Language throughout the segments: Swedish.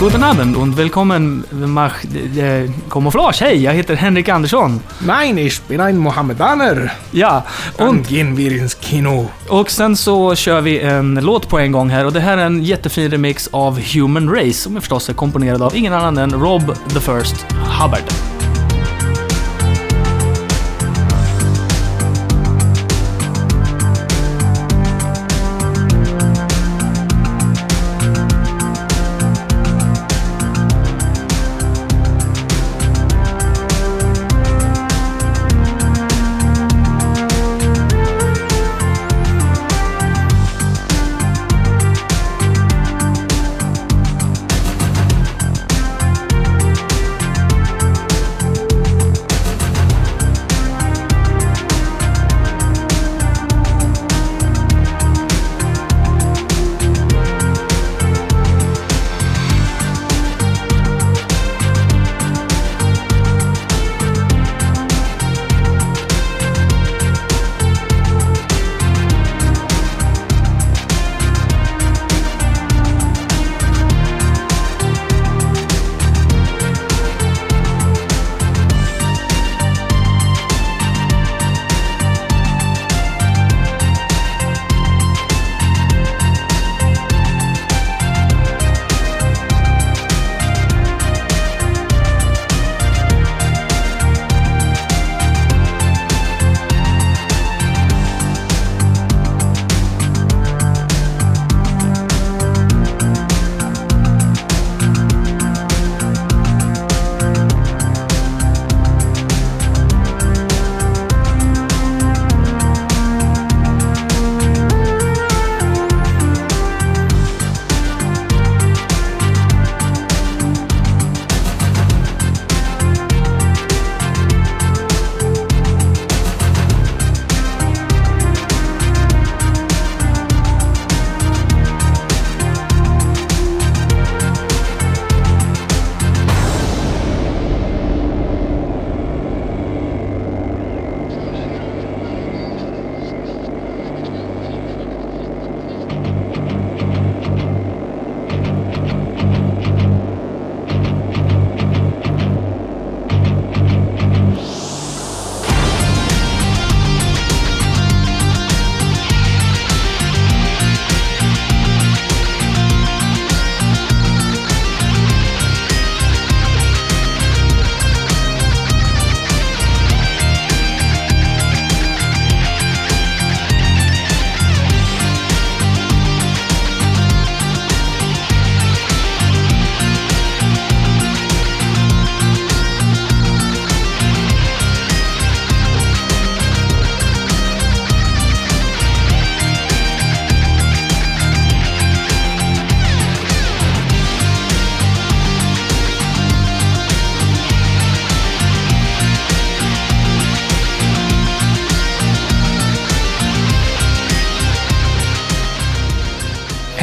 Guten Abend und willkommen mach äh, Camouflage. Hej, jag heter Henrik Andersson. Nein, ich bin ein Mohammedaner. Ja, und, gehen wir ins Kino. och sen så kör vi en låt på en gång här och det här är en jättefin remix av Human Race som är förstås är komponerad av ingen annan än Rob the First Hubbard.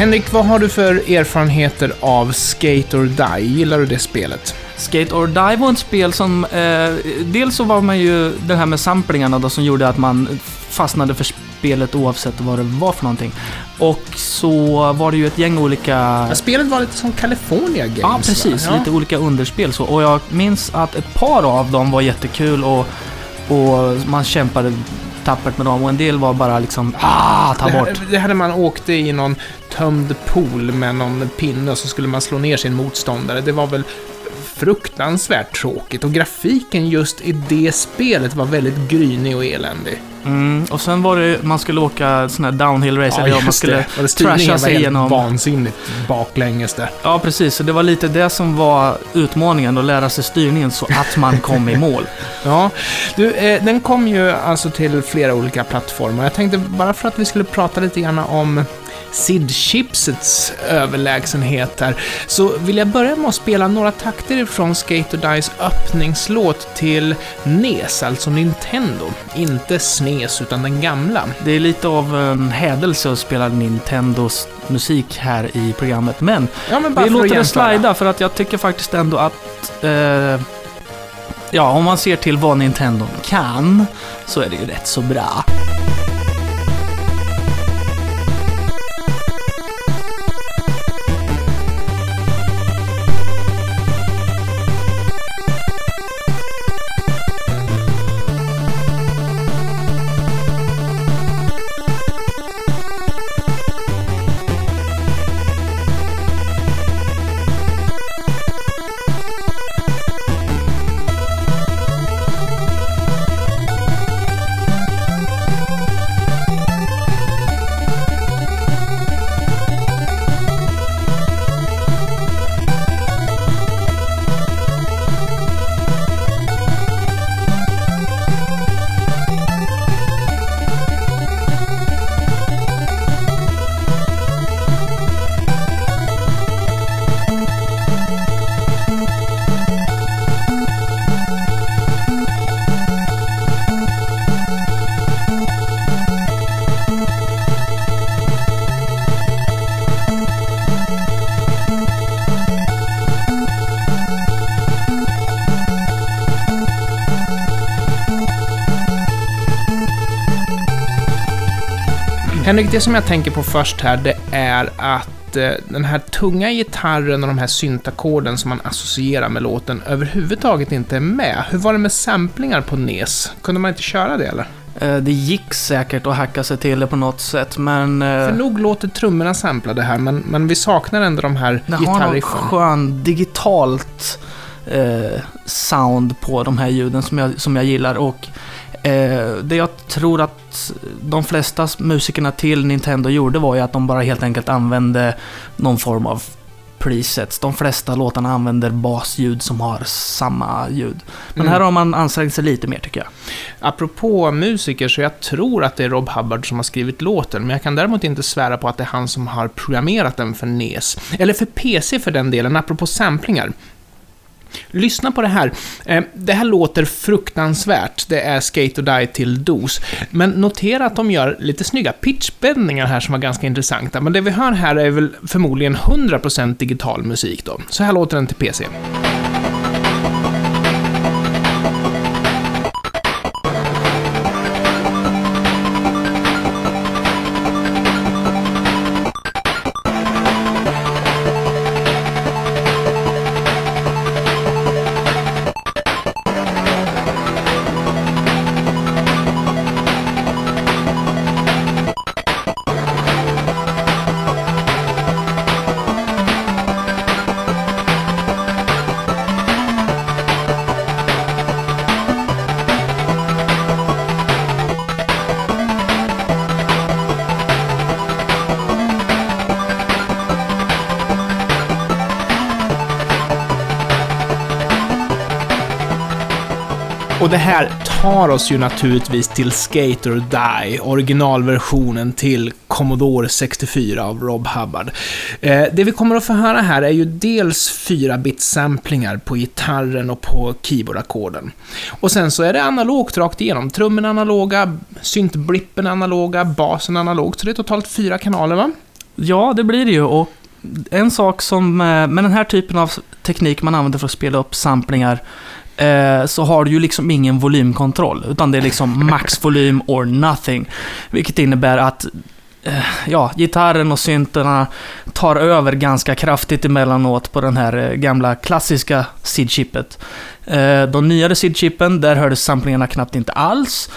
Henrik, vad har du för erfarenheter av Skate or Die? Gillar du det spelet? Skate or Die var ett spel som... Eh, dels så var man ju det här med samplingarna då som gjorde att man fastnade för spelet oavsett vad det var för någonting. Och så var det ju ett gäng olika... Ja, spelet var lite som California Games, Ja, precis. va? Lite olika underspel så. Och jag minns att ett par av dem var jättekul och, och man kämpade tappert med dem. Och en del var bara liksom, ah, ta Det bort. här, det här när man åkte i någon tömd pool med någon pinne och så skulle man slå ner sin motståndare. Det var väl fruktansvärt tråkigt och grafiken just i det spelet var väldigt grynig och eländig. Mm, och sen var det, man skulle åka sån här downhill race, eller ja, man skulle det. Och trasha sig igenom. vansinnigt baklänges där. Ja, precis. Så det var lite det som var utmaningen, att lära sig styrningen så att man kom i mål. Ja, du, eh, den kom ju alltså till flera olika plattformar. Jag tänkte bara för att vi skulle prata lite grann om SID-chipsets överlägsenhet här, så vill jag börja med att spela några takter från Skate or Dies öppningslåt till NES, alltså Nintendo. Inte SNES, utan den gamla. Det är lite av en hädelse att spela Nintendos musik här i programmet, men Ja, men vi låter det slida för att jag tycker faktiskt ändå att... Eh, ja, om man ser till vad Nintendo kan, så är det ju rätt så bra. Det som jag tänker på först här, det är att eh, den här tunga gitarren och de här syntackorden som man associerar med låten överhuvudtaget inte är med. Hur var det med samplingar på NES? Kunde man inte köra det eller? Eh, Det gick säkert att hacka sig till det på något sätt, men... eh, För nog låter trummorna samplade här, men, men vi saknar ändå de här Det har något skön digitalt eh, sound på de här ljuden som jag, som jag gillar. Och det jag tror att de flesta musikerna till Nintendo gjorde var ju att de bara helt enkelt använde någon form av presets. De flesta låtarna använder basljud som har samma ljud. Men Mm. här har man ansträngt sig lite mer tycker jag. Apropå musiker, så jag tror att det är Rob Hubbard som har skrivit låten, men jag kan däremot inte svära på att det är han som har programmerat den för NES. Eller för PC för den delen, apropå samplingar. Lyssna på det här. Eh, det här låter fruktansvärt. Det är Skate och Die till DOS. Men notera att de gör lite snygga pitchbändningar här som var ganska intressanta. Men det vi hör här är väl förmodligen 100% digital musik då. Så här låter den till PC. Och det här tar oss ju naturligtvis till Skate or Die, originalversionen till Commodore 64 av Rob Hubbard. Eh, det vi kommer att få höra här är ju dels 4-bit-samplingar på gitarren och på keyboardackorden. Och sen så är det analogt rakt igenom. Trummorna analoga, syntblippen analoga, basen analog. Så det är totalt fyra kanaler, va? Ja, det blir det ju. Och en sak som eh, med den här typen av teknik man använder för att spela upp samplingar eh, så har du ju liksom ingen volymkontroll, utan det är liksom maxvolym or nothing. Vilket innebär att eh, ja, gitarren och synterna tar över ganska kraftigt emellanåt på den här eh, gamla klassiska SID-chippet. De nyare SID-chippen, där hördes samplingarna knappt inte alls.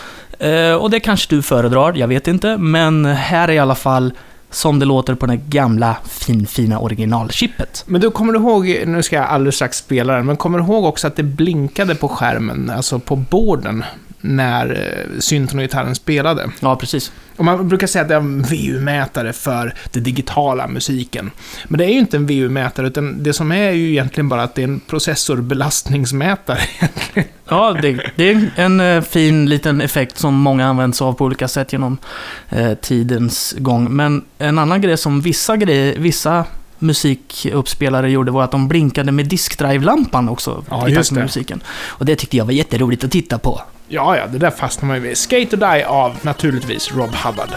Och det kanske du föredrar, jag vet inte. Men här är i alla fall som det låter på det gamla finfina originalchippet. Men du, kommer du ihåg, nu ska jag alldeles strax spela den, men kommer du ihåg också att det blinkade på skärmen, alltså på borden, när eh, synten och gitarren spelade? Ja, precis. Och man brukar säga att det är en VU-mätare för den digitala musiken. Men det är ju inte en VU-mätare, utan det som är ju egentligen bara att det är en processorbelastningsmätare. Ja, det, det är en eh, fin liten effekt som många använt sig av på olika sätt genom eh, tidens gång. Men en annan grej som vissa, grejer, vissa musikuppspelare gjorde var att de blinkade med diskdrive-lampan också Ja, i takt med musiken. Och det tyckte jag var jätteroligt att titta på. Ja, ja, det där fastnar man ju vid. Skate or Die av, naturligtvis, Rob Hubbard.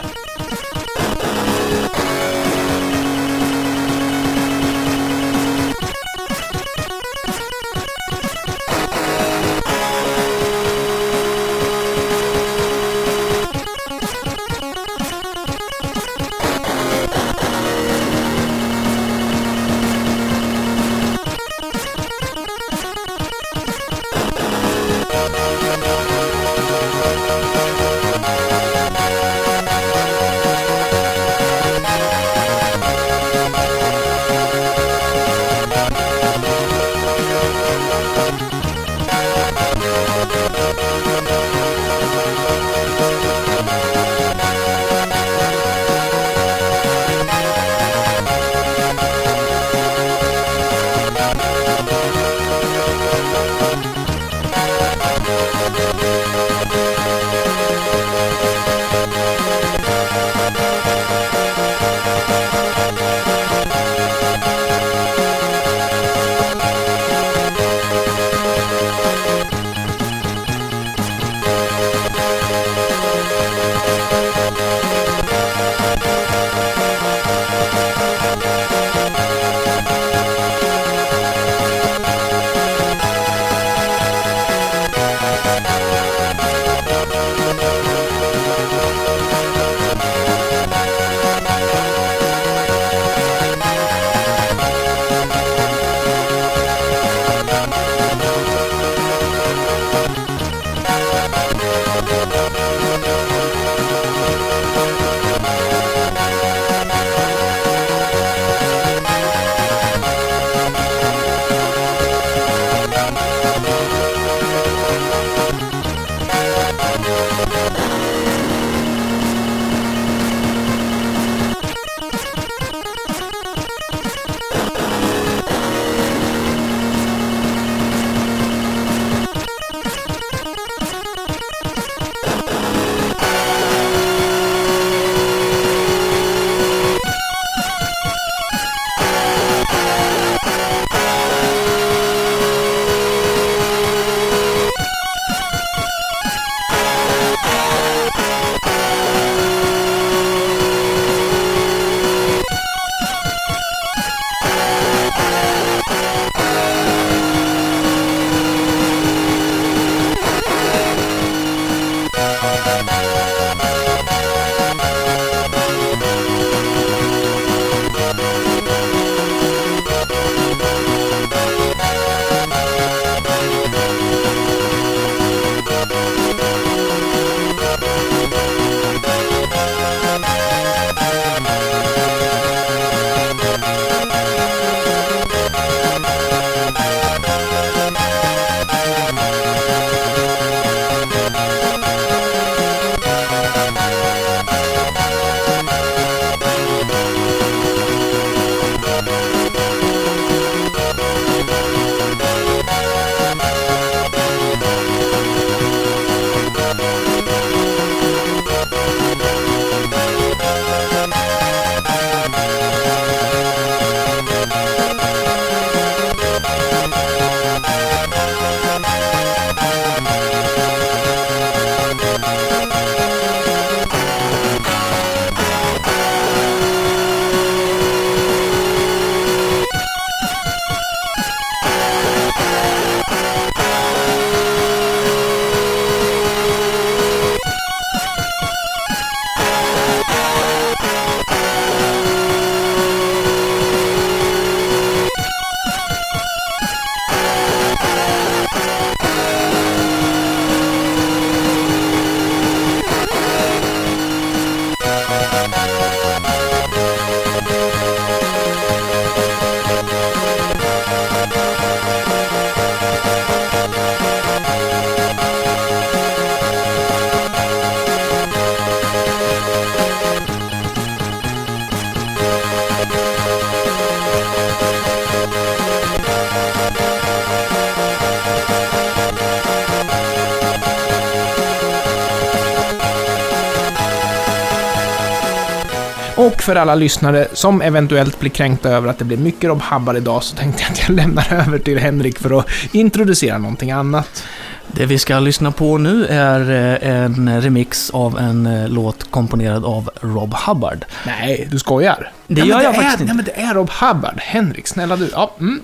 Och för alla lyssnare som eventuellt blir kränkta över att det blir mycket Rob Hubbard idag så tänkte jag att jag lämnar över till Henrik för att introducera någonting annat. Det vi ska lyssna på nu är eh, en remix av en eh, låt komponerad av Rob Hubbard. Nej, du skojar? Det Nej, gör men jag är, faktiskt Nej, inte. men det är Rob Hubbard. Henrik, snälla du. Ja, mm.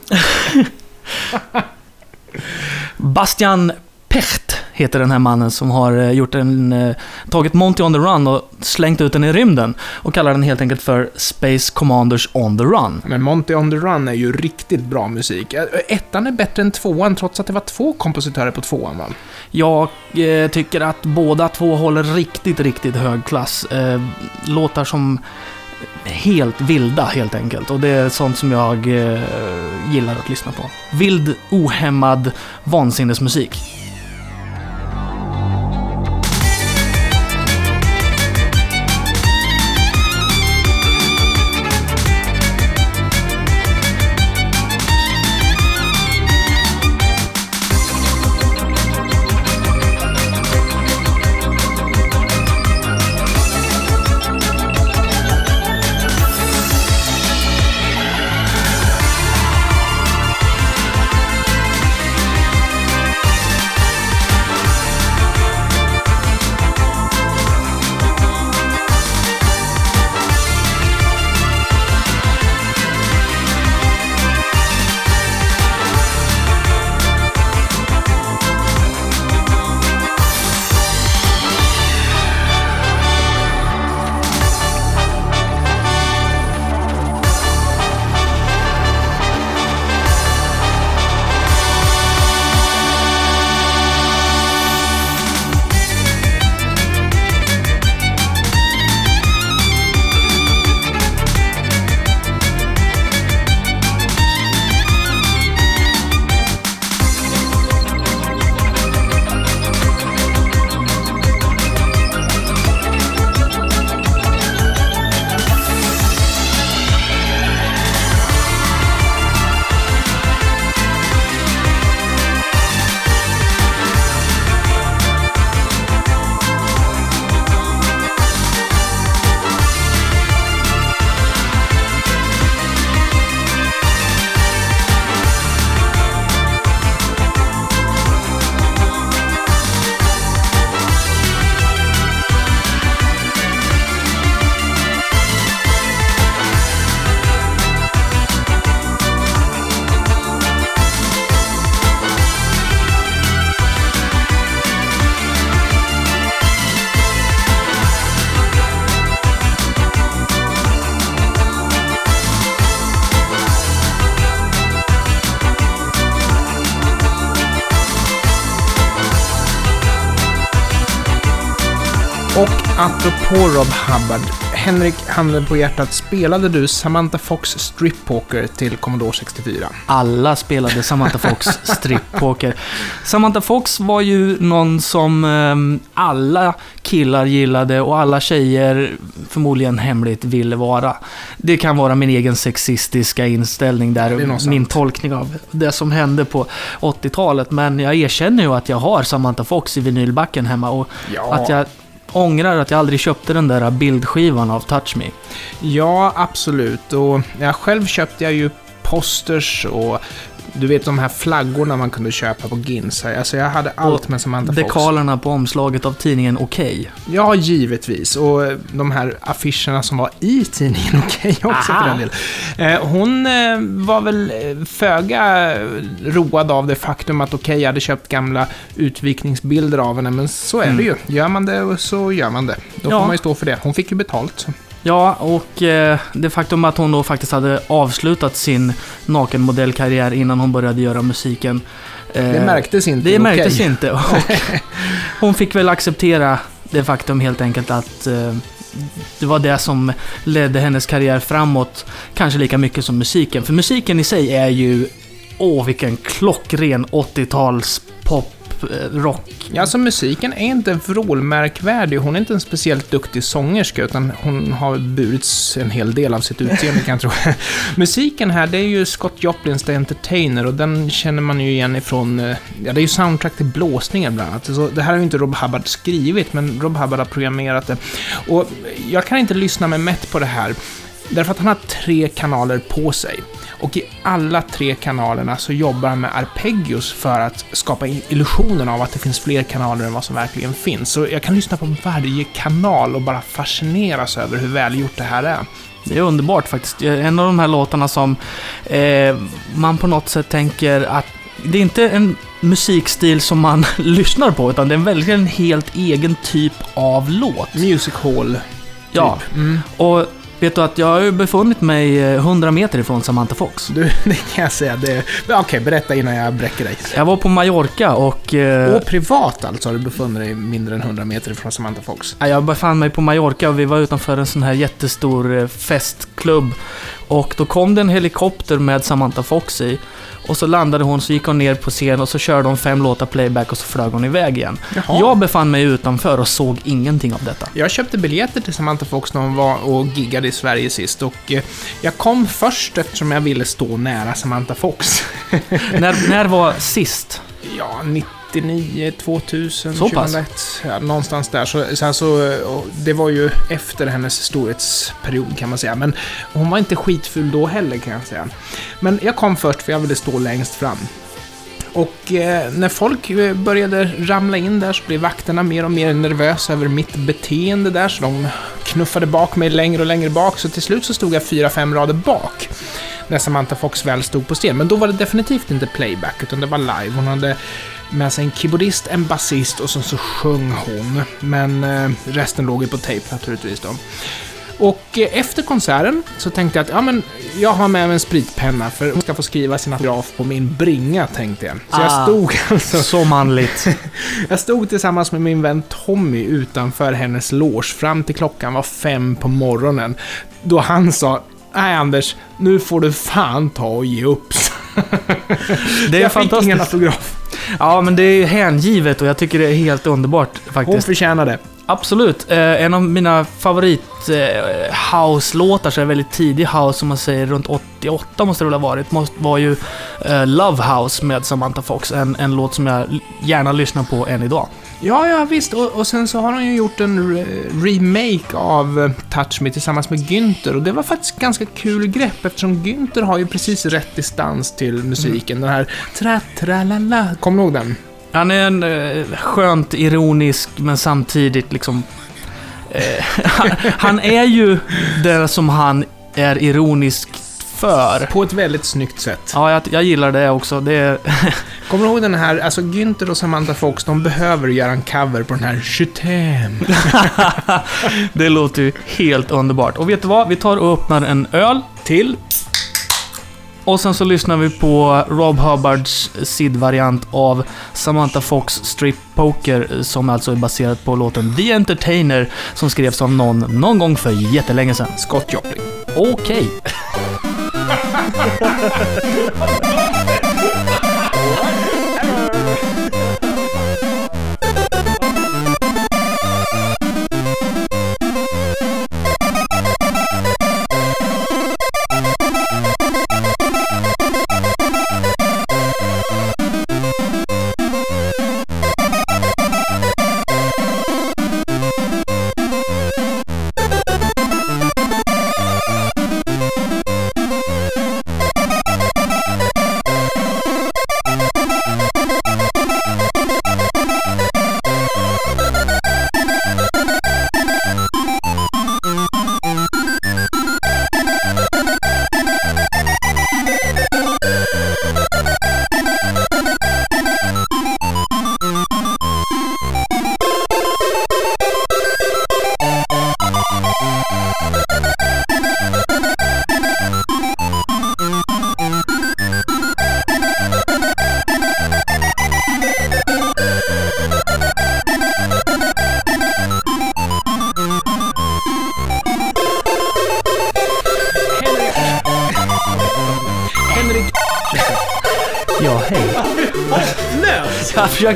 Bastian heter den här mannen som har eh, gjort en, eh, tagit Monty on the Run och slängt ut den i rymden och kallar den helt enkelt för Space Commanders on the Run. Men Monty on the Run är ju riktigt bra musik. Ettan är bättre än tvåan, trots att det var två kompositörer på tvåan, va? Jag eh, tycker att båda två håller riktigt, riktigt hög klass. Eh, låtar som helt vilda helt enkelt. Och det är sånt som jag eh, gillar att lyssna på. Vild, ohämmad vansinnesmusik. Apropå Rob Hubbard, Henrik, handen på hjärtat, spelade du Samantha Fox Strip Poker till Commodore 64? Alla spelade Samantha Fox strippoker. Samantha Fox var ju någon som ehm, alla killar gillade och alla tjejer förmodligen hemligt ville vara. Det kan vara min egen sexistiska inställning där, min tolkning av det som hände på 80-talet. Men jag erkänner ju att jag har Samantha Fox i vinylbacken hemma och Ja, att jag ångrar att jag aldrig köpte den där bildskivan av Touch Me. ja absolut. Och jag själv köpte jag ju posters och du vet de här flaggorna man kunde köpa på Ginsa. Alltså jag hade allt Och med Samantha Fox. Dekalerna på omslaget av tidningen Okej. Ja, givetvis. Och de här affischerna som var i tidningen Okej också Aha. för den del. Eh, hon eh, var väl eh, föga road av det faktum att Okej hade köpt gamla utvikningsbilder av henne, men så är det ju. Gör man det så gör man det. Då Ja. får man ju stå för det. Hon fick ju betalt. Ja, och eh, det faktum att hon då faktiskt hade avslutat sin nakenmodellkarriär innan hon började göra musiken. eh, Det märktes inte. Det märktes Okej. inte. Och hon fick väl acceptera det faktum helt enkelt att eh, det var det som ledde hennes karriär framåt, kanske lika mycket som musiken. För musiken i sig är ju, åh vilken klockren 80-tals pop poprock. Eh, ja, alltså musiken är inte vrålmärkvärdig. Hon är inte en speciellt duktig sångerska, utan hon har burits en hel del av sitt utseende kan jag tro. musiken här, det är ju Scott Joplins The Entertainer och den känner man ju igen ifrån, eh, ja det är ju soundtrack till blåsningar bland annat. Så det här har ju inte Rob Hubbard skrivit, men Rob Hubbard har programmerat det. Och jag kan inte lyssna med mätt på det här, därför att han har tre kanaler på sig. Och i alla tre kanalerna så jobbar han med arpeggios för att skapa illusionen av att det finns fler kanaler än vad som verkligen finns. Så jag kan lyssna på varje kanal och bara fascineras över hur välgjort det här är. Det är underbart faktiskt. En av de här låtarna som eh, man på något sätt tänker att det är inte en musikstil som man lyssnar på, utan det är verkligen en helt egen typ av låt. Music hall. Typ. Ja, mm. och Vet du att jag har befunnit mig 100 eh, meter ifrån Samantha Fox. Du, det kan jag säga. Det... Okej, okay, berätta innan jag bräcker dig. Jag var på Mallorca och... Eh... Och privat alltså? Har du befunnit dig mindre än 100 meter ifrån Samantha Fox? Jag befann mig på Mallorca och vi var utanför en sån här jättestor eh, festklubb. Och då kom det en helikopter med Samantha Fox i. Och så landade hon, så gick hon ner på scen och så körde hon fem låtar playback och så flög hon iväg igen. Jaha. Jag befann mig utanför och såg ingenting av detta. Jag köpte biljetter till Samantha Fox när hon var och giggade i Sverige sist och eh, jag kom först eftersom jag ville stå nära Samantha Fox. när, när var sist? Ja, 99, 2000, så 2001. Ja, någonstans där. Så, så alltså, det var ju efter hennes storhetsperiod kan man säga. Men hon var inte skitful då heller kan jag säga. Men jag kom först för jag ville stå längst fram. Och eh, när folk eh, började ramla in där så blev vakterna mer och mer nervösa över mitt beteende där, så de knuffade bak mig längre och längre bak, så till slut så stod jag fyra, fem rader bak när Samantha Fox väl stod på scen. Men då var det definitivt inte playback, utan det var live. Hon hade med sig en keyboardist, en basist och sen så sjöng hon. Men eh, resten låg ju på tejp naturligtvis då. Och eh, efter konserten så tänkte jag att ja, men jag har med mig en spritpenna för hon ska få skriva sin autograf på min bringa, tänkte jag. Så ah, jag stod alltså... Så manligt. jag stod tillsammans med min vän Tommy utanför hennes loge fram till klockan var fem på morgonen. Då han sa Nej Anders, nu får du fan ta och ge upp. Det är jag fantastiskt. fick ingen autograf. Ja, men det är hängivet och jag tycker det är helt underbart faktiskt. Hon förtjänar det. Absolut. Eh, en av mina favorit eh, house-låtar, så är väldigt tidig house, som man säger runt 88 måste det väl ha varit, måste, var ju eh, Love House med Samantha Fox. En, en låt som jag gärna lyssnar på än idag. Ja, ja visst. Och, och sen så har hon ju gjort en re remake av eh, Touch Me tillsammans med Günther. Och det var faktiskt ganska kul grepp eftersom Günther har ju precis rätt distans till musiken. Mm. Den här tra-tra-la-la. Kommer du ihåg den? Han är en eh, skönt ironisk, men samtidigt liksom... Eh, han, han, är ju det som han är ironisk för. På ett väldigt snyggt sätt. Ja, jag, jag gillar det också. Det Kommer du ihåg den här, alltså Günther och Samantha Fox, de behöver göra en cover på den här Chutem. det låter ju helt underbart. Och vet du vad? Vi tar och öppnar en öl till. Och sen så lyssnar vi på Rob Hubbards SID-variant av Samantha Fox Strip Poker, som alltså är baserad på låten The Entertainer, som skrevs av någon, någon gång för jättelänge sedan. Scott Joplin. Okej. Okay. Ha ha ha ha ha!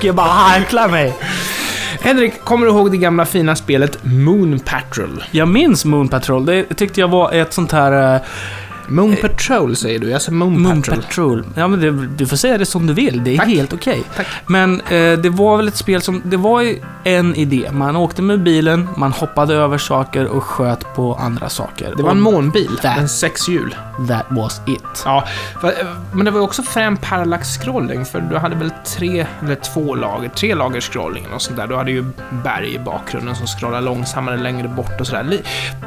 Försöker ju bara harkla mig. Henrik, kommer du ihåg det gamla fina spelet Moon Patrol? Jag minns Moon Patrol. Det tyckte jag var ett sånt här... eh, Moon Patrol säger du, jag säger Moon, Moon Patrol. Patrol. Ja, men det, du får säga det som du vill. Det är Tack. helt okej. Tack. Men eh, det var väl ett spel som... Det var ju en idé. Man åkte med bilen, man hoppade över saker och sköt på andra saker. Det var en Och månbil, Där. med sex hjul. That was it. Ja, eh, men det var ju också frän parallax-scrolling, för du hade väl tre, eller två lager, tre lager scrolling och sånt där. Du hade ju berg i bakgrunden som scrollar långsammare längre bort och sådär.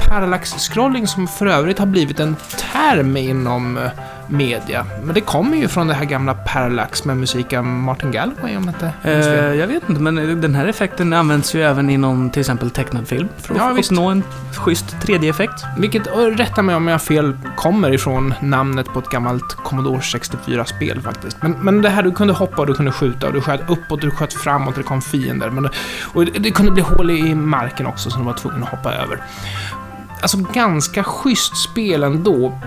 Parallax-scrolling som för övrigt har blivit en term inom eh, media. Men det kommer ju från det här gamla Parallax med musik av Martin Galway, om inte Eh, jag vet inte, men den här effekten används ju även inom till exempel tecknad film. För att Ja, visst. uppnå en schysst 3D-effekt. Vilket, och rätta mig om jag har fel, kommer ifrån namnet på ett gammalt Commodore 64-spel faktiskt. Men, men det här, du kunde hoppa och du kunde skjuta och du sköt uppåt, du sköt framåt och det kom fiender. Men, och det, det kunde bli hål i marken också som du var tvungen att hoppa över. Alltså ganska schysst spel ändå.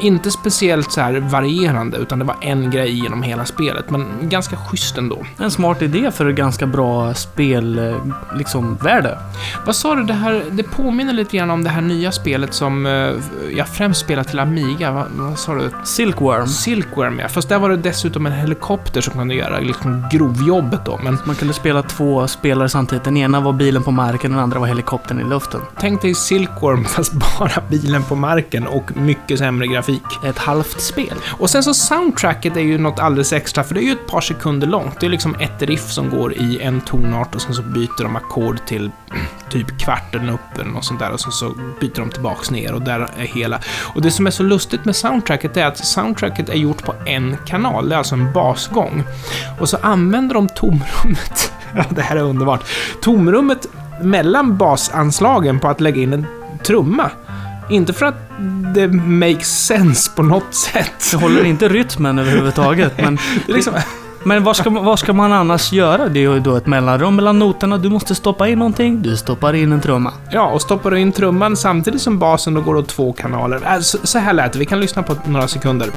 Inte speciellt så här varierande, utan det var en grej genom hela spelet, men ganska schysst ändå. En smart idé för ett ganska bra spel, eh, liksom, värde. Vad sa du, det här, det påminner lite grann om det här nya spelet som eh, jag främst spelar till Amiga. Vad, vad sa du? Silkworm. Silkworm, ja. Fast där var det dessutom en helikopter som kunde göra liksom grovjobbet då. Men Man kunde spela två spelare samtidigt. Den ena var bilen på marken, den andra var helikoptern i luften. tänk dig Silkworm, fast bara bilen på marken och mycket sämre grafik. Ett halvt spel. Och sen så soundtracket är ju något alldeles extra, för det är ju ett par sekunder långt. Det är liksom ett riff som går i en tonart och sen så byter de ackord till typ kvarten upp eller något sånt där och sen så byter de tillbaks ner och där är hela. Och det som är så lustigt med soundtracket är att soundtracket är gjort på en kanal, det är alltså en basgång. Och så använder de tomrummet, ja det här är underbart, tomrummet mellan basanslagen på att lägga in en trumma. Inte för att det makes sense på något sätt. Det håller inte rytmen överhuvudtaget, men... Det liksom, Men vad ska, vad ska man annars göra? Det är ju då ett mellanrum mellan noterna. Du måste stoppa in någonting, du stoppar in en trumma. ja, och stoppar du in trumman samtidigt som basen, då går det åt två kanaler. Äh, så, så här lät det, vi kan lyssna på några sekunder.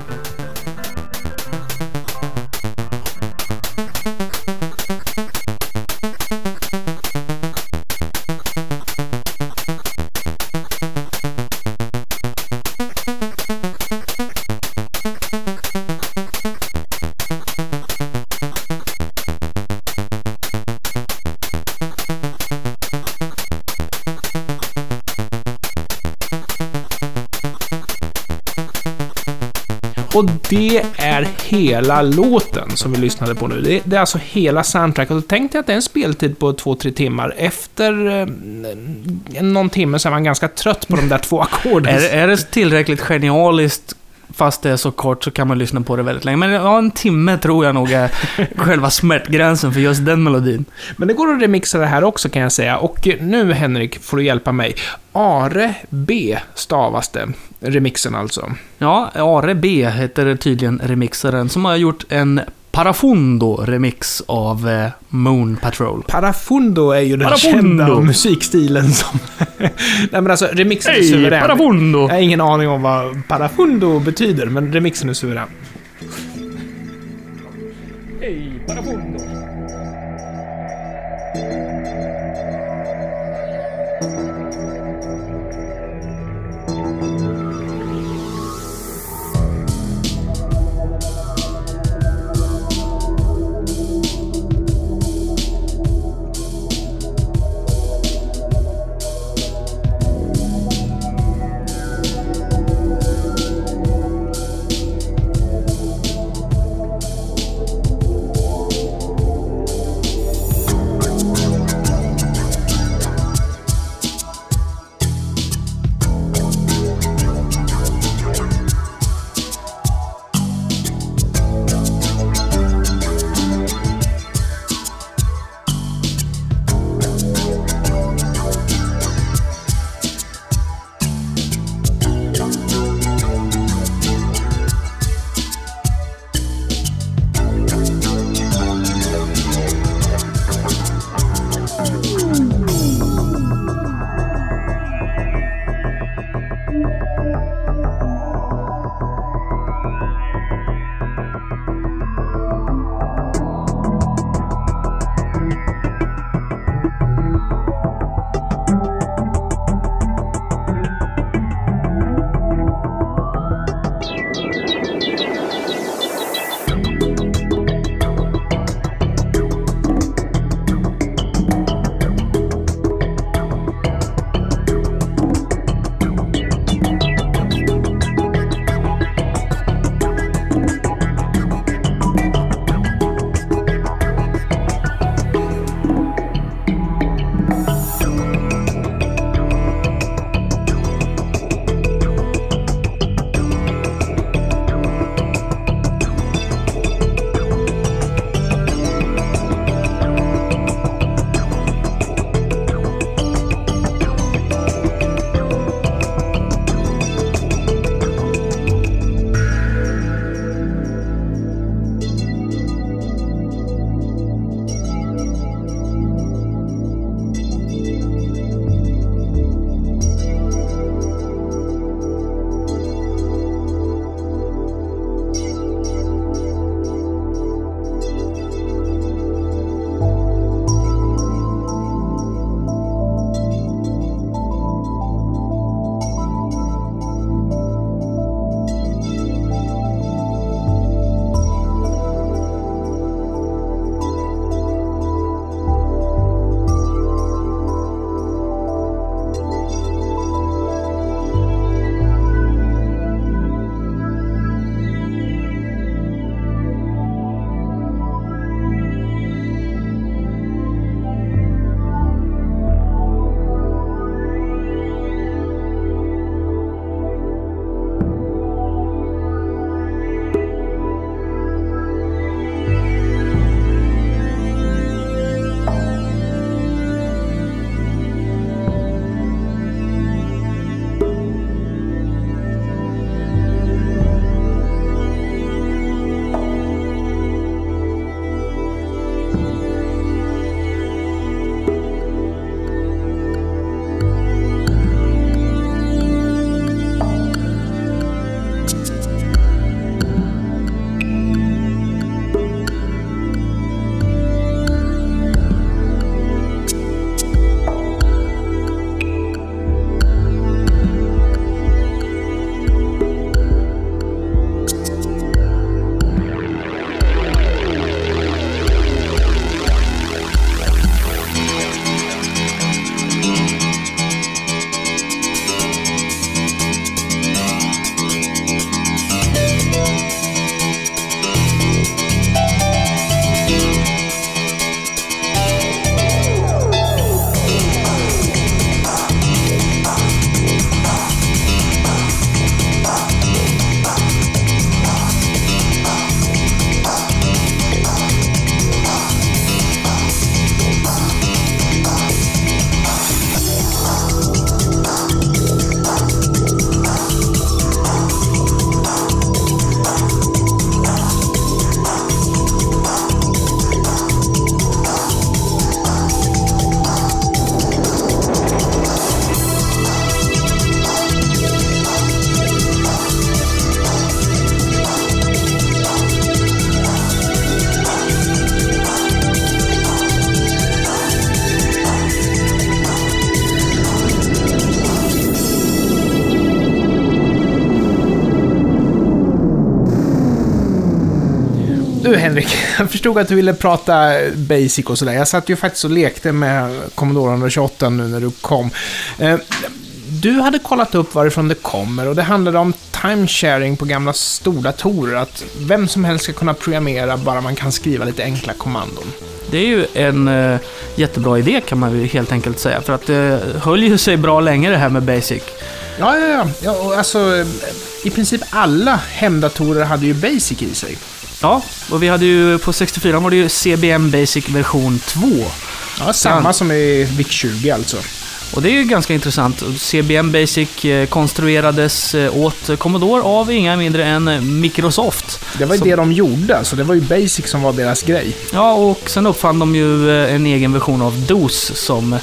Det är hela låten som vi lyssnade på nu. Det, det är alltså hela soundtracket. Och tänk dig att det är en speltid på två, tre timmar. Efter eh, någon timme så är man ganska trött på de där två ackorden. Är, är det tillräckligt genialiskt fast det är så kort så kan man lyssna på det väldigt länge. Men ja, en timme tror jag nog är själva smärtgränsen för just den melodin. Men det går att remixa det här också kan jag säga. Och nu Henrik får du hjälpa mig. Are B stavas det. Remixen alltså. Ja, Are B heter tydligen remixaren som har gjort en Parafundo-remix av eh, Moon Patrol. Parafundo är ju den Parafundo. kända musikstilen som... Nej men alltså remixen är suverän. Parafundo! Jag har ingen aning om vad parafundo betyder, men remixen är suverän. Hej, Parafundo! Förstod att du ville prata basic och sådär. Jag satt ju faktiskt och lekte med Commodore 128 nu när du kom. Eh, Du hade kollat upp varifrån det kommer och det handlade om timesharing på gamla stordatorer. Att vem som helst ska kunna programmera bara man kan skriva lite enkla kommandon. Det är ju en eh, jättebra idé kan man ju helt enkelt säga. För att det höll ju sig bra länge det här med Basic. Ja, ja, ja. ja och alltså, eh, I princip alla hemdatorer hade ju Basic i sig. Ja, och vi hade ju på 64 var det ju CBM Basic version 2. Ja, samma som i VIC-20 alltså. Och det är ju ganska intressant. CBM Basic eh, konstruerades eh, åt Commodore av inga mindre än Microsoft. Det var ju Som- det de gjorde, så det var ju Basic som var deras grej. Ja, och sen uppfann de ju eh, en egen version av DOS som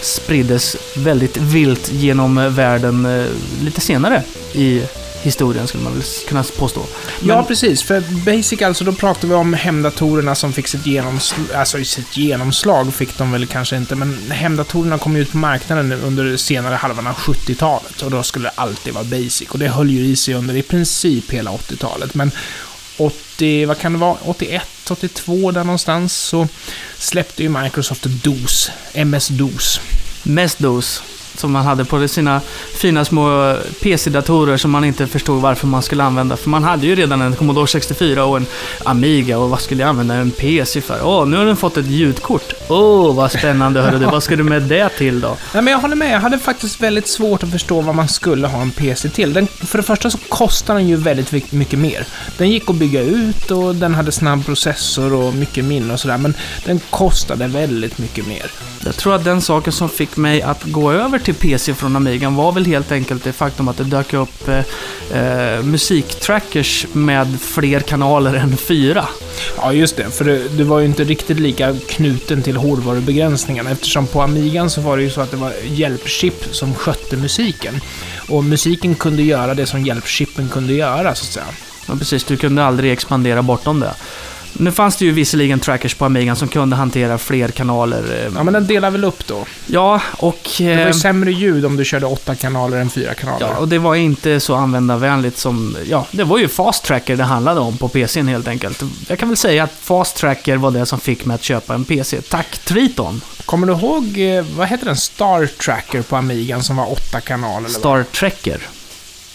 spriddes väldigt vilt genom världen lite senare i historien, skulle man väl kunna påstå. Men- Ja, precis. För Basic alltså, då pratar vi om hemdatorerna som fick sitt genomslag. Alltså sitt genomslag fick de väl kanske inte, men hemdatorerna kom ju ut på marknaden under senare halvan av 70-talet. Och då skulle det alltid vara Basic. Och det höll ju i sig under i princip hela 80-talet. Men 80, vad kan det vara, 81, 82 där någonstans så släppte ju Microsoft DOS, MS-DOS. Mest DOS, som man hade på sina fina små PC-datorer som man inte förstod varför man skulle använda. För man hade ju redan en Commodore 64 och en Amiga och vad skulle jag använda en PC för? Åh, nu har den fått ett ljudkort. Åh, vad spännande hörru du. Vad ska du med det till då? Nej, men jag håller med. Jag hade faktiskt väldigt svårt att förstå vad man skulle ha en PC till. Den, för det första så kostar den ju väldigt mycket mer. Den gick att bygga ut och den hade snabb processor och mycket minne och sådär, men den kostade väldigt mycket mer. Jag tror att den saken som fick mig att gå över till PC från Amigan var väl helt enkelt det faktum att det dök upp eh, eh, musiktrackers med fler kanaler än fyra. Ja, just det. För det, det var ju inte riktigt lika knuten till hårdvarubegränsningarna eftersom på Amigan så var det ju så att det var hjälpchip som skötte musiken. Och musiken kunde göra det som hjälpchippen kunde göra, så att säga. Ja, precis. Du kunde aldrig expandera bortom det. Nu fanns det ju visserligen trackers på Amigan som kunde hantera fler kanaler. eh, Ja, men den delar väl upp då. Ja, och... Det var eh, ju sämre ljud om du körde åtta kanaler än fyra kanaler. Ja, och det var inte så användarvänligt som... Ja, det var ju Fast Tracker det handlade om på PCn helt enkelt. Jag kan väl säga att Fast Tracker var det som fick mig att köpa en PC. Tack Triton! Kommer du ihåg, eh, vad heter den, Star Tracker på Amigan som var åtta kanaler? Star Trekker.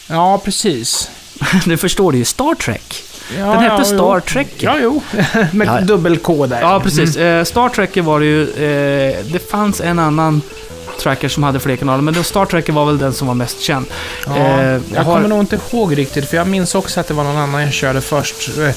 Ja, precis. Du förstår det ju, Star Trek. Ja, Den hette ja, Star jo. Trek. Ja, jo. Med Ja. dubbel-K där. Ja, precis. Eh, Star Trek var det ju... Eh, det fanns en annan tracker som hade fler kanaler, men Star Trek var väl den som var mest känd. Ja, Eh, jag jag har- kommer nog inte ihåg riktigt, för jag minns också att det var någon annan jag körde först. Eh,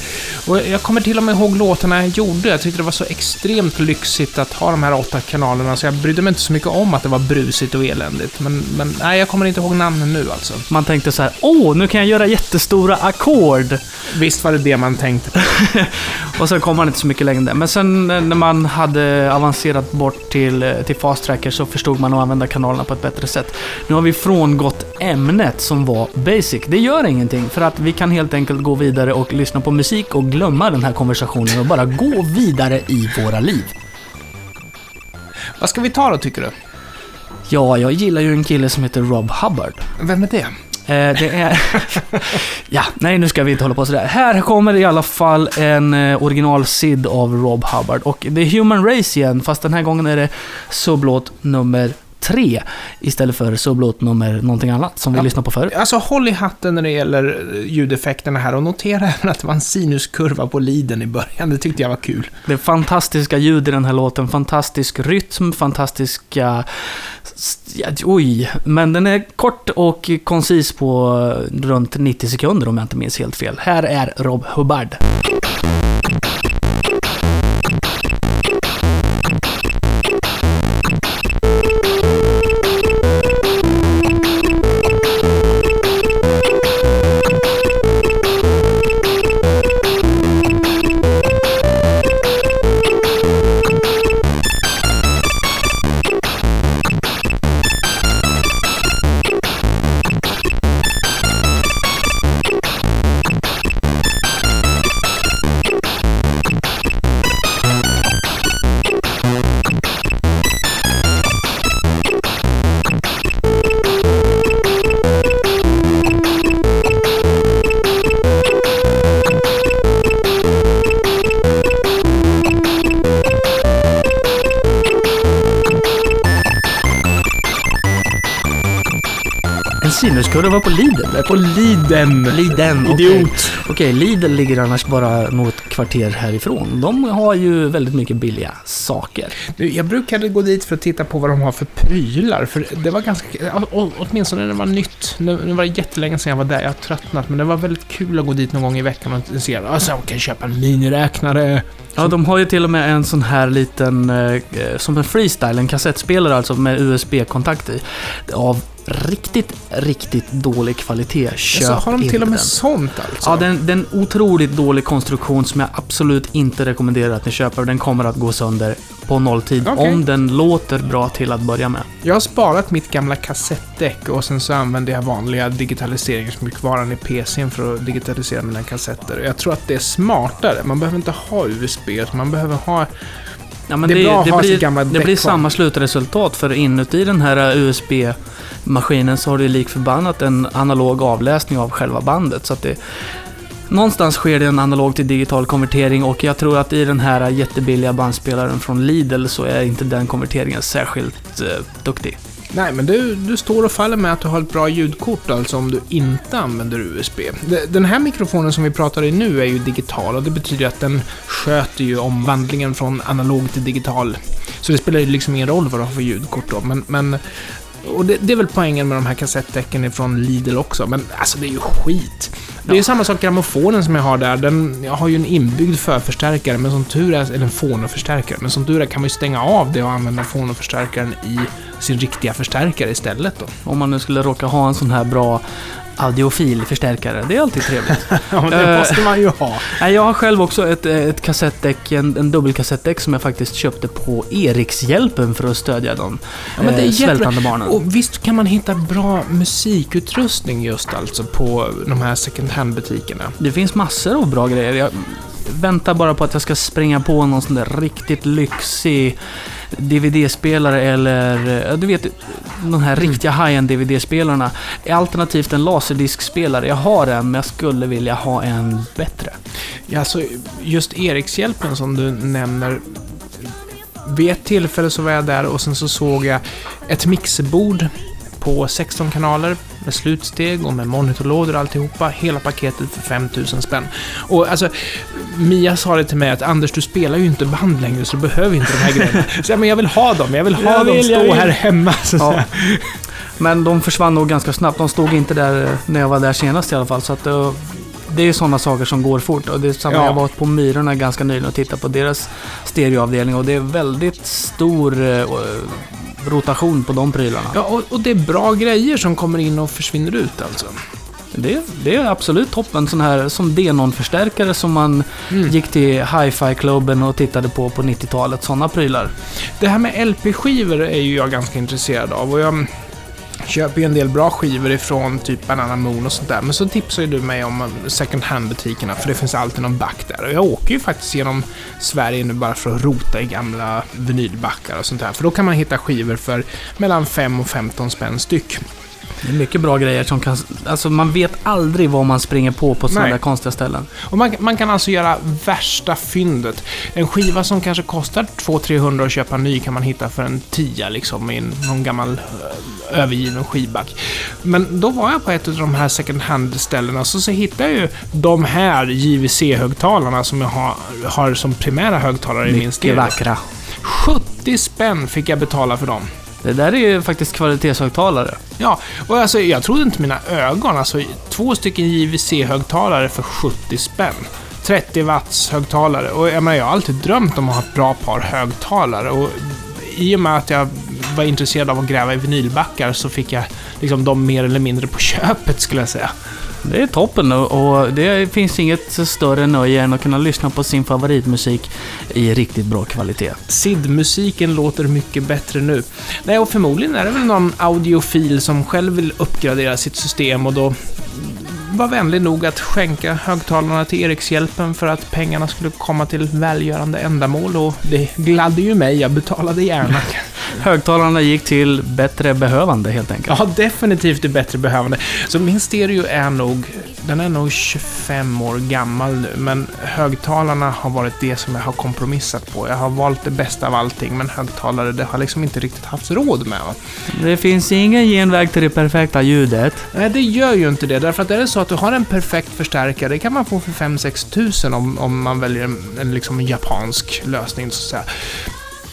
Och jag kommer till och med ihåg låtarna jag gjorde. Jag tyckte det var så extremt lyxigt att ha de här åtta kanalerna, så jag brydde mig inte så mycket om att det var brusigt och eländigt. Men, men nej, jag kommer inte ihåg namnen nu alltså. Man tänkte så här, åh, nu kan jag göra jättestora ackord. Visst var det det man tänkte. Och sen kom man inte så mycket längre. Men sen eh, när man hade avancerat bort till, till Fast Tracker så förstod man att använda kanalerna på ett bättre sätt. Nu har vi frångått ämnet som var Basic. Det gör ingenting, för att vi kan helt enkelt gå vidare och lyssna på musik och glömma den här konversationen och bara gå vidare i våra liv. Vad ska vi ta då, tycker du? Ja, jag gillar ju en kille som heter Rob Hubbard. Vem är det? Eh, det är... ja, nej nu ska vi inte hålla på sådär. Här kommer i alla fall en eh, original SID av Rob Hubbard. Och det är Human Race igen, fast den här gången är det sublåt nummer tre istället för sublåt nummer någonting annat som vi Ja. lyssnade på förut. Alltså håll i hatten när det gäller eh, ljudeffekterna här och notera även att det var en sinuskurva på liden i början. Det tyckte jag var kul. Det är fantastiska ljud i den här låten, fantastisk rytm, fantastiska... Oj, men den är kort och koncis på eh, runt 90 sekunder om jag inte minns helt fel. Här är Rob Hubbard. Sinneskurva på Lidl. På Liden. Liden, okej. Idiot. Okej, Lidl ligger annars bara något kvarter härifrån. De har ju väldigt mycket billiga saker. Du, Jag brukade gå dit för att titta på vad de har för prylar, för det var ganska... Åtminstone när det var nytt. Nu var det jättelänge sedan jag var där, jag har tröttnat, men det var väldigt kul att gå dit någon gång i veckan och se alltså, jag kan köpa en miniräknare. Ja, de har ju till och med en sån här liten, eh, som en freestyle, en kassettspelare alltså med USB-kontakt i. Av riktigt, riktigt dålig kvalitet. Köp Så har de till och med den. sånt alltså? Ja, den, den otroligt dålig konstruktion som jag absolut inte rekommenderar att ni köper. Den kommer att gå sönder på nolltid Okej. om den låter bra till att börja med. Jag har sparat mitt gamla kassettdäck och sen så använder jag vanliga digitaliseringsmjukvaran i PCn för att digitalisera mina kassetter. Jag tror att det är smartare. Man behöver inte ha USB, man behöver ha... Ja, Det ha sitt blir, det blir samma slutresultat för inuti den här USB-maskinen så har du lik förbannat en analog avläsning av själva bandet. Så att det, någonstans sker det en analog till digital konvertering och jag tror att i den här jättebilliga bandspelaren från Lidl så är inte den konverteringen särskilt eh, duktig. Nej, men du, du står och faller med att du har ett bra ljudkort alltså om du inte använder USB. Den här mikrofonen som vi pratar i nu är ju digital och det betyder att den sköter ju omvandlingen från analog till digital. Så det spelar ju liksom ingen roll vad du har för ljudkort då, men... men och det, det är väl poängen med de här kassettdäcken från Lidl också, men alltså det är ju skit. Det är ju samma sak grammofonen som jag har där. Den jag har ju en inbyggd förförstärkare, men som tur är, eller en fonoförstärkare, men som tur är kan man ju stänga av det och använda fonoförstärkaren i sin riktiga förstärkare istället då. Om man nu skulle råka ha en sån här bra audiofil förstärkare. Det är alltid trevligt. Ja, men det Eh. måste man ju ha. Jag har själv också ett, eh, ett kassettdäck, en, en dubbelkassettdäck som jag faktiskt köpte på Erikshjälpen för att stödja de Ja, men det är eh, svältande barnen. Och visst kan man hitta bra musikutrustning just alltså på de här second hand-butikerna. Det finns massor av bra grejer. Jag väntar bara på att jag ska springa på någon sån där riktigt lyxig DVD-spelare eller, ja, du vet, de här riktiga high-end DVD-spelarna. Alternativt en laserdiskspelare. Jag har en, men jag skulle vilja ha en bättre. Ja, alltså, just Erikshjälpen som du nämner. Vid ett tillfälle så var jag där och sen så såg jag ett mixerbord på 16 kanaler med slutsteg och med monitorlådor och alltihopa. Hela paketet för 5000 spänn. Och alltså, Mia sa det till mig att Anders, du spelar ju inte band längre så du behöver inte de här grejerna. Så jag, men jag vill ha dem, jag vill ha Jag dem vill, stå här hemma. Så Ja. Men de försvann nog ganska snabbt. De stod inte där eh, när jag var där senast i alla fall. Så att, eh, det är ju sådana saker som går fort. Och det är samma, Ja. Jag var på Myrorna ganska nyligen och tittade på deras stereoavdelning och det är väldigt stor eh, rotation på de prylarna. Ja, och, och det är bra grejer som kommer in och försvinner ut alltså. Det, det är absolut toppen. Sån här som Denon-förstärkare som man Mm. gick till hi-fi-klubben och tittade på på 90-talet. Sådana prylar. Det här med LP-skivor är ju jag ganska intresserad av och jag köper ju en del bra skivor ifrån typ Banana Moon och sånt där. Men så tipsar ju du mig om um, second hand-butikerna för det finns alltid någon back där. Och jag åker ju faktiskt genom Sverige nu bara för att rota i gamla vinylbackar och sånt där. För då kan man hitta skivor för mellan 5 och 15 spänn styck. Det är mycket bra grejer som kan... Alltså man vet aldrig vad man springer på på sådana där konstiga ställen. Och man, man kan alltså göra värsta fyndet. En skiva som kanske kostar 200-300 att köpa ny kan man hitta för en tia liksom i någon gammal ö, övergiven skivback. Men då var jag på ett av de här second hand-ställena så, så hittade jag ju de här JVC-högtalarna som jag har, har som primära högtalare i min Mycket stereo. vackra. 70 spänn fick jag betala för dem. Det där är ju faktiskt kvalitetshögtalare. Ja, och alltså jag trodde inte mina ögon. Alltså två stycken JVC-högtalare för 70 spänn. 30 watts högtalare. Och jag, menar, jag har alltid drömt om att ha ett bra par högtalare. Och i och med att jag var intresserad av att gräva i vinylbackar så fick jag liksom dem mer eller mindre på köpet skulle jag säga. Det är toppen och- det finns inget större nöje än att kunna lyssna på sin favoritmusik i riktigt bra kvalitet. SID-musiken låter mycket bättre nu. Nej, och förmodligen är det väl någon audiofil som själv vill uppgradera sitt system och då var vänlig nog att skänka högtalarna till Erikshjälpen för att pengarna skulle komma till välgörande ändamål och det gladde ju mig, jag betalade gärna. Högtalarna gick till bättre behövande helt enkelt. Ja, definitivt det bättre behövande. Så min stereo är nog den är nog 25 år gammal nu, men högtalarna har varit det som jag har kompromissat på. Jag har valt det bästa av allting, men högtalare, det har liksom inte riktigt haft råd med. Va? Det finns ingen genväg till det perfekta ljudet. Nej, det gör ju inte det. Därför att är det så att du har en perfekt förstärkare, det kan man få för 5-6 tusen om, om man väljer en, en liksom japansk lösning, så.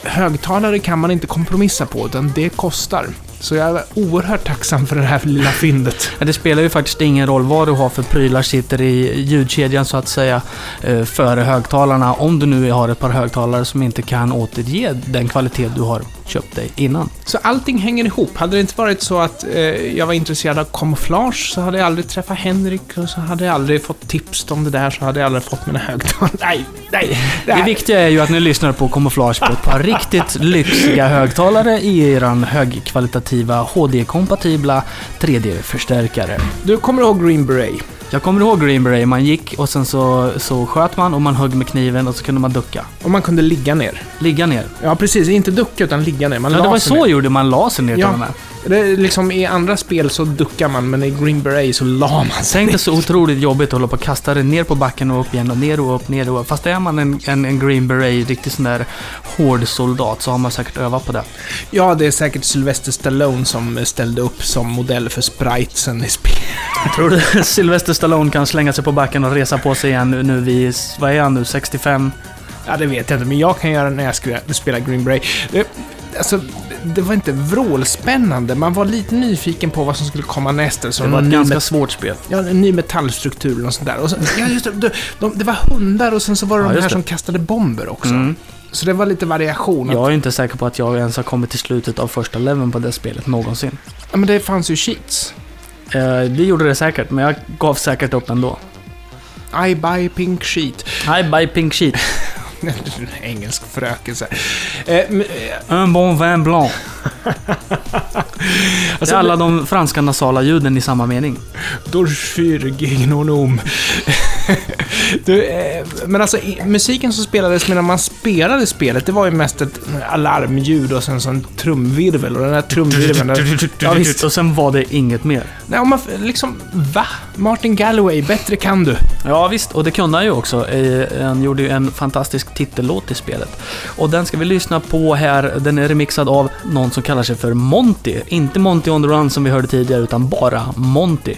Högtalare kan man inte kompromissa på, utan det kostar. Så jag är oerhört tacksam för det här lilla fyndet. Ja, det spelar ju faktiskt ingen roll vad du har för prylar sitter i ljudkedjan så att säga eh, före högtalarna. Om du nu har ett par högtalare som inte kan återge den kvalitet du har köpt dig innan. Så allting hänger ihop. Hade det inte varit så att eh, jag var intresserad av kamouflage så hade jag aldrig träffat Henrik och så hade jag aldrig fått tips om det där så hade jag aldrig fått mina högtalare. Nej, nej. Det viktiga är ju att ni lyssnar på kamouflage på ett par riktigt lyxiga högtalare i eran högkvalitativa HD-kompatibla 3D-förstärkare. Du kommer ihåg Green Beret? Jag kommer ihåg Green Beret, man gick och sen så, så sköt man och man högg med kniven och så kunde man ducka. Och man kunde ligga ner. Ligga ner. Ja, precis. Inte ducka, utan ligga ner. Man Ja, det var sig så ner. gjorde man la sig ner till Ja. och med. Det är liksom, I andra spel så duckar man, men i Green Beret så la man sig Tänk dig så otroligt jobbigt att hålla på och kasta det ner på backen och upp igen och ner och upp, ner och upp. Fast är man en, en, en Green Beret, riktigt sån där hård soldat, så har man säkert övat på det. Ja, det är säkert Sylvester Stallone som ställde upp som modell för spritesen i spelet. Tror du Sylvester Stallone kan slänga sig på backen och resa på sig igen nu, vid, vad är han nu, 65? Ja, det vet jag inte, men jag kan göra det när jag spelar Green Beret. Det, alltså, det var inte vrålspännande. Man var lite nyfiken på vad som skulle komma nästa. Så Det de var ett ganska met- svårt spel. Ja, en ny metallstruktur och sånt där. Och så, ja, just det, de, de, det var hundar och sen så var det Ja, de här det. som kastade bomber också. Mm. Så det var lite variation. Jag är inte säker på att jag ens har kommit till slutet av första leveln på det spelet någonsin. Ja, men det fanns ju cheats. Eh, det gjorde det säkert, men jag gav säkert upp ändå. I buy pink sheet. I buy pink sheet. Engelsk frökelse. Eh, men, eh, Un bon vin blanc. Det alltså, är alla de franska nasala ljuden i samma mening. Dorfyr gignonom. du, eh, men alltså, musiken som spelades medan man spelade spelet, det var ju mest ett alarmljud och sen så en trumvirvel. Och den här trumvirveln... där- Ja, visst. Och sen var det inget mer. Nej, man, liksom, va? Martin Galloway, bättre kan du. Ja visst, och det kunde han ju också. Eh, Han gjorde ju en fantastisk titellåt i spelet. Och den ska vi lyssna på här. Den är remixad av någon som kallar sig för Monty. Inte Monty on the Run som vi hörde tidigare, utan bara Monty.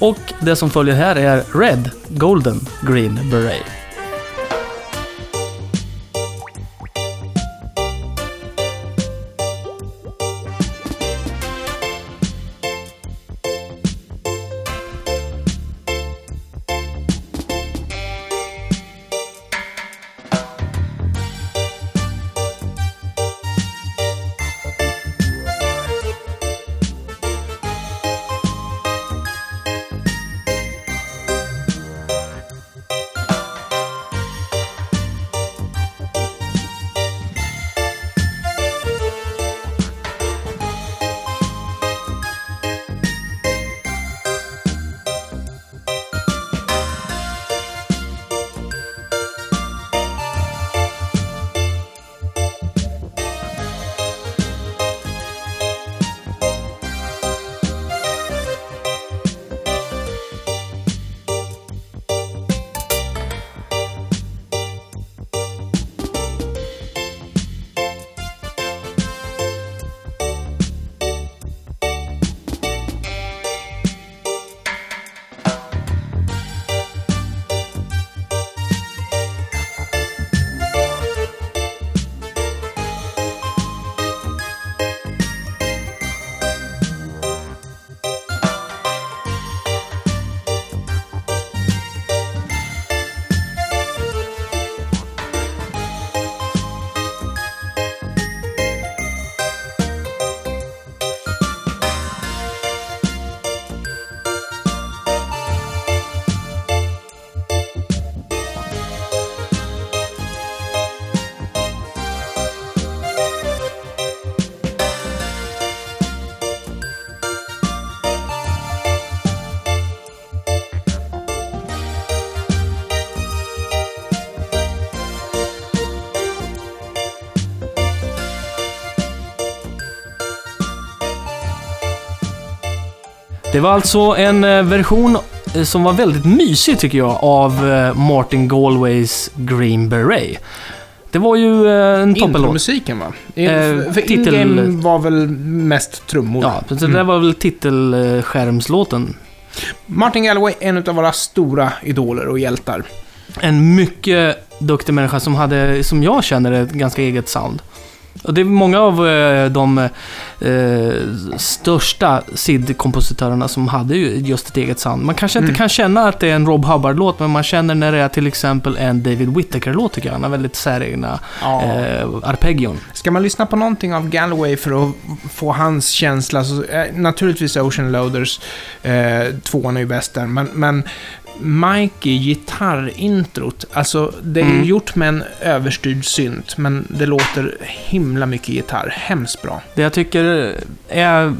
Och det som följer här är Red, Golden, Green Beret. Det var alltså en eh, version eh, som var väldigt mysig tycker jag av eh, Martin Galways Green Beret. Det var ju en toppenlåt. Intromusiken va? Eh, för titel- in-game var väl mest trummor. Ja, så det Mm. där var väl titelskärmslåten. Martin Galloway, en av våra stora idoler och hjältar. En mycket duktig människa som hade, som jag känner, ett ganska eget sound. Och det är många av eh, de eh, största SID-kompositörerna som hade ju just ett eget sound. Man kanske inte Mm. kan känna att det är en Rob Hubbard-låt, men man känner när det är till exempel en David Whittaker-låt tycker jag. Han har väldigt säregna Ja. eh, arpeggion. Ska man lyssna på någonting av Galloway för att få hans känsla så eh, naturligtvis Ocean Loaders, eh, tvåan är ju bäst där, men, men Mikey, gitarrintrot, alltså det är Mm. gjort med en överstyrd synt, men det låter himla mycket gitarr. Hemskt bra. Det jag tycker är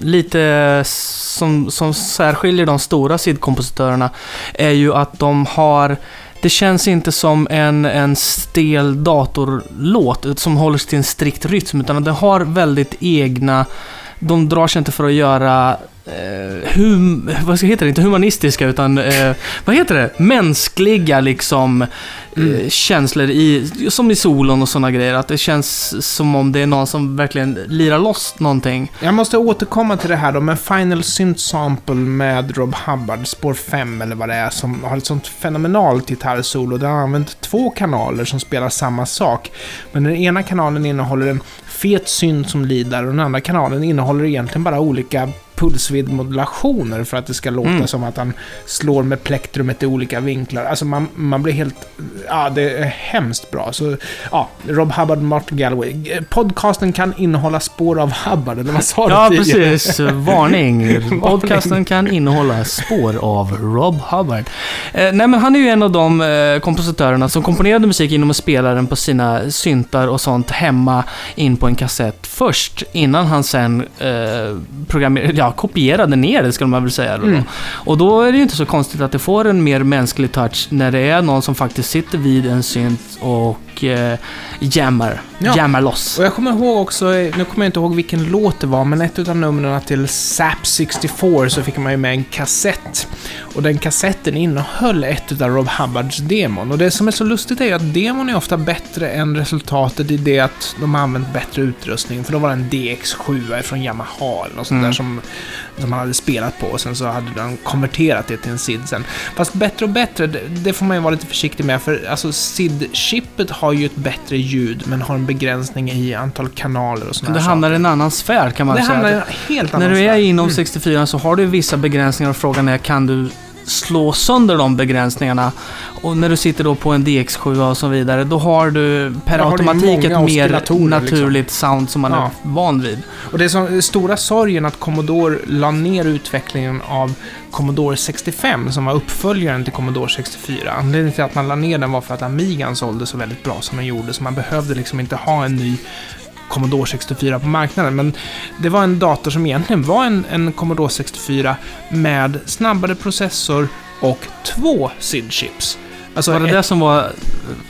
lite som, som särskiljer de stora SID-kompositörerna är ju att de har det känns inte som en, en stel datorlåt som håller sig till en strikt rytm, utan det har väldigt egna... De drar sig inte för att göra eh, hum, vad ska heter det? Inte humanistiska, utan eh, vad heter det? Mänskliga liksom eh, Mm. känslor i, som i solon och sådana grejer. Att det känns som om det är någon som verkligen lirar loss någonting. Jag måste återkomma till det här då, med Final Synth Sample med Rob Hubbard, spår 5 eller vad det är, som har ett sånt fenomenalt gitarrsolo. Den har använt två kanaler som spelar samma sak. Men den ena kanalen innehåller en fet synd som lider. Och den andra kanalen innehåller egentligen bara olika pulsvidmodulationer för att det ska låta Mm. som att han slår med plektrumet i olika vinklar. Alltså man, man blir helt... Ja, det är hemskt bra. Så ja, Rob Hubbard, Martin Galloway. Podcasten kan innehålla spår av Hubbard, eller vad sa du Ja, tidigare? precis. Varning. Podcasten kan innehålla spår av Rob Hubbard. Eh, nej, men han är ju en av de eh, kompositörerna som komponerade musik genom att spela den på sina syntar och sånt hemma in på en kassett först, innan han sen eh, programmerade, ja, kopierade ner det, skulle man väl säga. Då. Mm. Och då är det ju inte så konstigt att det får en mer mänsklig touch när det är någon som faktiskt sitter vid en synt och eh, jammar, Ja. jammar loss. Och jag kommer ihåg också, nu kommer jag inte ihåg vilken låt det var, men ett av numren till SAP 64 så fick man ju med en kassett. Och den kassetten innehöll ett av Rob Hubbards demon. Och det som är så lustigt är ju att demon är ofta bättre än resultatet i det att de har använt bättre utrustning. För då var det en DX7 från Yamaha eller något sånt Mm. där som, som man hade spelat på och sen så hade de konverterat det till en SID sen. Fast bättre och bättre, det, det får man ju vara lite försiktig med för alltså SID-chippet har ju ett bättre ljud men har en begränsning i antal kanaler och sådana Det hamnar i en annan sfär kan man Det säga. hamnar i en helt annan När du är sfär. inom Mm. 64 så har du vissa begränsningar och frågan är kan du slå sönder de begränsningarna? Och när du sitter då på en DX7 och så vidare, då har du per har automatik ett mer oscillatorer, naturligt sound som man Ja. är van vid. Och det är så stora sorgen att Commodore la ner utvecklingen av Commodore 65 som var uppföljaren till Commodore 64. Anledningen till att man la ner den var för att Amigan sålde så väldigt bra som den gjorde, så man behövde liksom inte ha en ny Commodore 64 på marknaden. Men det var en dator som egentligen var en, en Commodore 64 med snabbare processor och två SID-chips. Alltså var det ett- det som var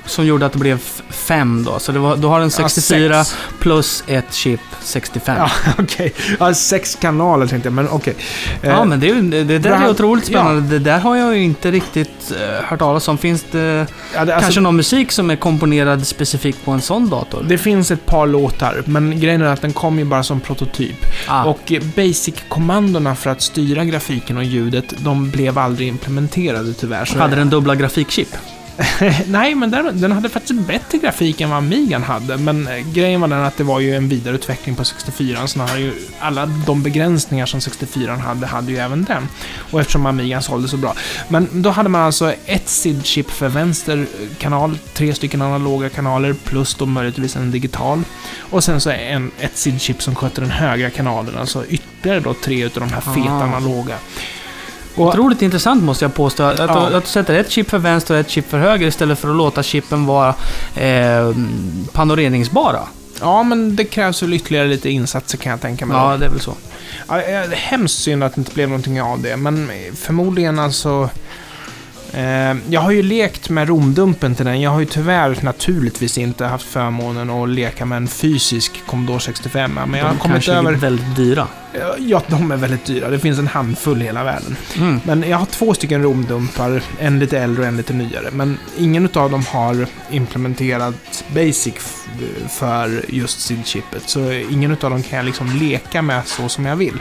som gjorde att det blev f- fem då? Så det var, du har en 64 sex. plus ett chip 65. Ja, Ja, okej. Ja, sex kanaler tänkte jag, men okej. Eh, men det, det, det där är otroligt Ja. spännande. Det där har jag ju inte riktigt uh, hört talas om. Finns det ja, det, alltså, kanske någon musik som är komponerad specifikt på en sån dator? Det finns ett par låtar, men grejen är att den kom ju bara som prototyp. Ah. Och eh, basic-kommandona för att styra grafiken och ljudet, de blev aldrig implementerade tyvärr. Så Hade den dubbla grafikchip? Nej, men den, den hade faktiskt bättre grafik än vad Amigan hade. Men eh, grejen var den att det var ju en vidareutveckling på 64 så hade ju alla de begränsningar som 64 hade, hade ju även den. Och eftersom Amigan sålde så bra. Men då hade man alltså ett SID-chip för vänster kanal, tre stycken analoga kanaler plus då möjligtvis en digital. Och sen så en, ett SID-chip som sköter den högra kanalen, alltså ytterligare då tre utav de här feta Ah. analoga. Och, Otroligt intressant måste jag påstå. Att, Ja. att du sätter ett chip för vänster och ett chip för höger istället för att låta chippen vara eh, panoreringsbara. ja, men det krävs väl ytterligare lite insatser kan jag tänka mig. Ja, det är väl så. Ja, är hemskt synd att det inte blev någonting av det, men förmodligen alltså... Eh, jag har ju lekt med romdumpen till den. Jag har ju tyvärr naturligtvis inte haft förmånen att leka med en fysisk Commodore 65. Men jag har De kommit kanske är över... väldigt dyra. Ja, de är väldigt dyra. Det finns en handfull i hela världen. Mm. Men jag har två stycken romdumpar, en lite äldre och en lite nyare. Men ingen av dem har implementerat Basic för just SID-chippet. Så ingen av dem kan jag liksom leka med så som jag vill.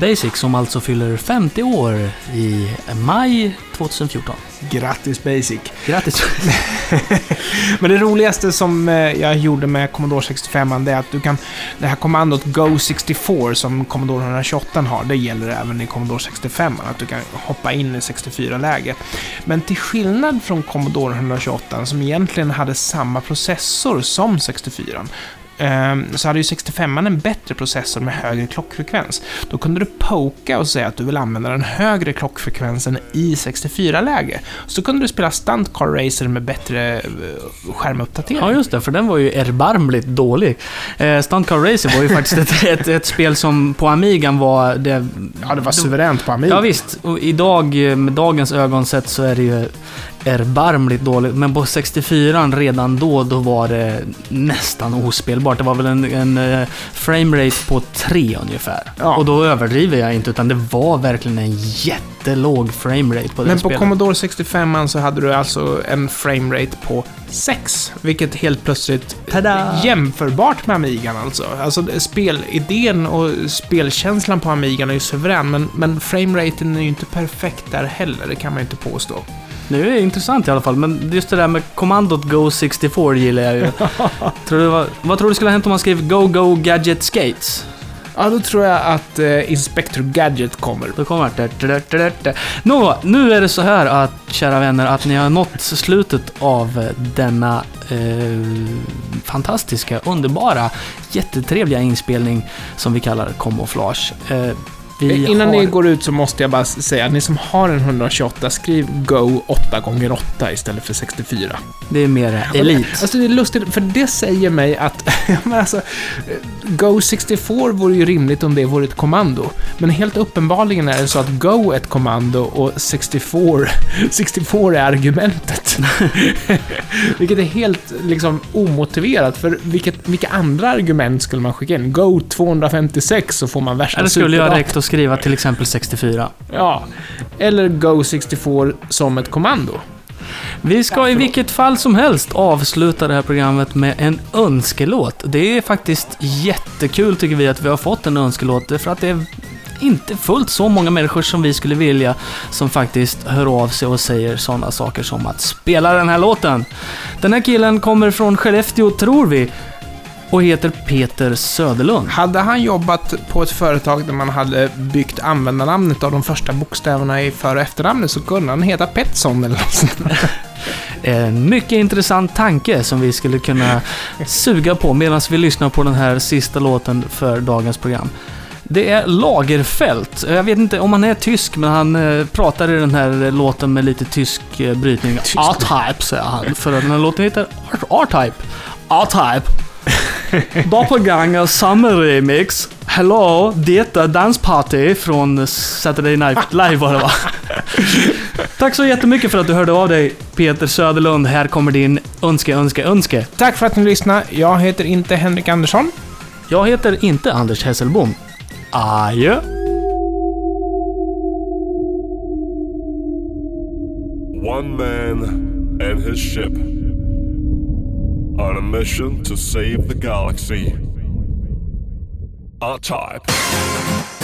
Basic som alltså fyller 50 år i maj 2014. Grattis Basic! Grattis! Men det roligaste som eh, jag gjorde med Commodore 65 det är att du kan... Det här kommandot Go64 som Commodore 128 har, det gäller även i Commodore 65. Att du kan hoppa in i 64-läge. Men till skillnad från Commodore 128 som egentligen hade samma processor som 64 ehm, så hade ju 65 en bättre processor med högre klockfrekvens. Då kunde du poka och säga att du vill använda den högre klockfrekvensen i 64-läge. Så kunde du spela Stunt Car Racer med bättre eh, skärmuppdatering. Ja, just det, för den var ju erbarmligt dålig. Eh, Stunt Car Racer var ju faktiskt ett, ett, ett spel som på Amigan var det... Ja, det var suveränt på Amiga. Ja, visst. Och idag, eh, med dagens ögon sett, så är det ju erbarmligt dåligt. Men på 64 redan då, då var det nästan ospelbart. Det var väl en, en eh, framerate på 3 ungefär. Ja. Och då överdriver jag inte, utan det var verkligen en jättelåg framerate på det Men på spelet. Commodore 65 så hade du alltså en framerate på 6, vilket helt plötsligt Tada! jämförbart med Amigan alltså. Alltså spelidén och spelkänslan på Amigan är ju suverän, men, men frameraten är ju inte perfekt där heller, det kan man ju inte påstå. Nu är intressant i alla fall, men just det där med kommandot Go64 gillar jag ju. tror du, vad, vad tror du skulle ha hänt om man skrev Go Go Gadget Skates? Ja, då tror jag att eh, Inspector Gadget kommer. Då kommer det... Nå, nu är det så här att, kära vänner, att ni har nått slutet av denna eh, fantastiska, underbara, jättetrevliga inspelning som vi kallar Camouflage. Eh, vi Innan har... ni går ut så måste jag bara säga, ni som har en 128, skriv Go 8x8 istället för 64. Det är mer elit. Alltså det är lustigt, för det säger mig att, men alltså, Go 64 vore ju rimligt om det vore ett kommando. Men helt uppenbarligen är det så att Go är ett kommando och 64, 64 är argumentet. vilket är helt liksom omotiverat, för vilket, vilka andra argument skulle man skicka in? Go 256 så får man värsta skulle superdatorn. räckt skriva till exempel 64? Ja. Eller Go 64 som ett kommando. Vi ska i vilket fall som helst avsluta det här programmet med en önskelåt. Det är faktiskt jättekul tycker vi att vi har fått en önskelåt, för att det är inte fullt så många människor som vi skulle vilja som faktiskt hör av sig och säger sådana saker som att spela den här låten. Den här killen kommer från Skellefteå, tror vi, och heter Peter Söderlund. Hade han jobbat på ett företag där man hade byggt användarnamnet av de första bokstäverna i för och efternamnet så kunde han heta Petson eller något sånt. En mycket intressant tanke som vi skulle kunna suga på medan vi lyssnar på den här sista låten för dagens program. Det är Lagerfeld. Jag vet inte om han är tysk, men han eh, pratar i den här låten med lite tysk eh, brytning. A-Type, säger han. För den här låten heter A-Type. A-Type. Doppelganger Summer Remix. Hello, detta dansparty från Saturday Night Live var det va? Tack så jättemycket för att du hörde av dig, Peter Söderlund. Här kommer din önske, önske, önske. Tack för att ni lyssnade. Jag heter inte Henrik Andersson. Jag heter inte Anders Hesselbom. Adjö! One man and his ship on a mission to save the galaxy. Our type.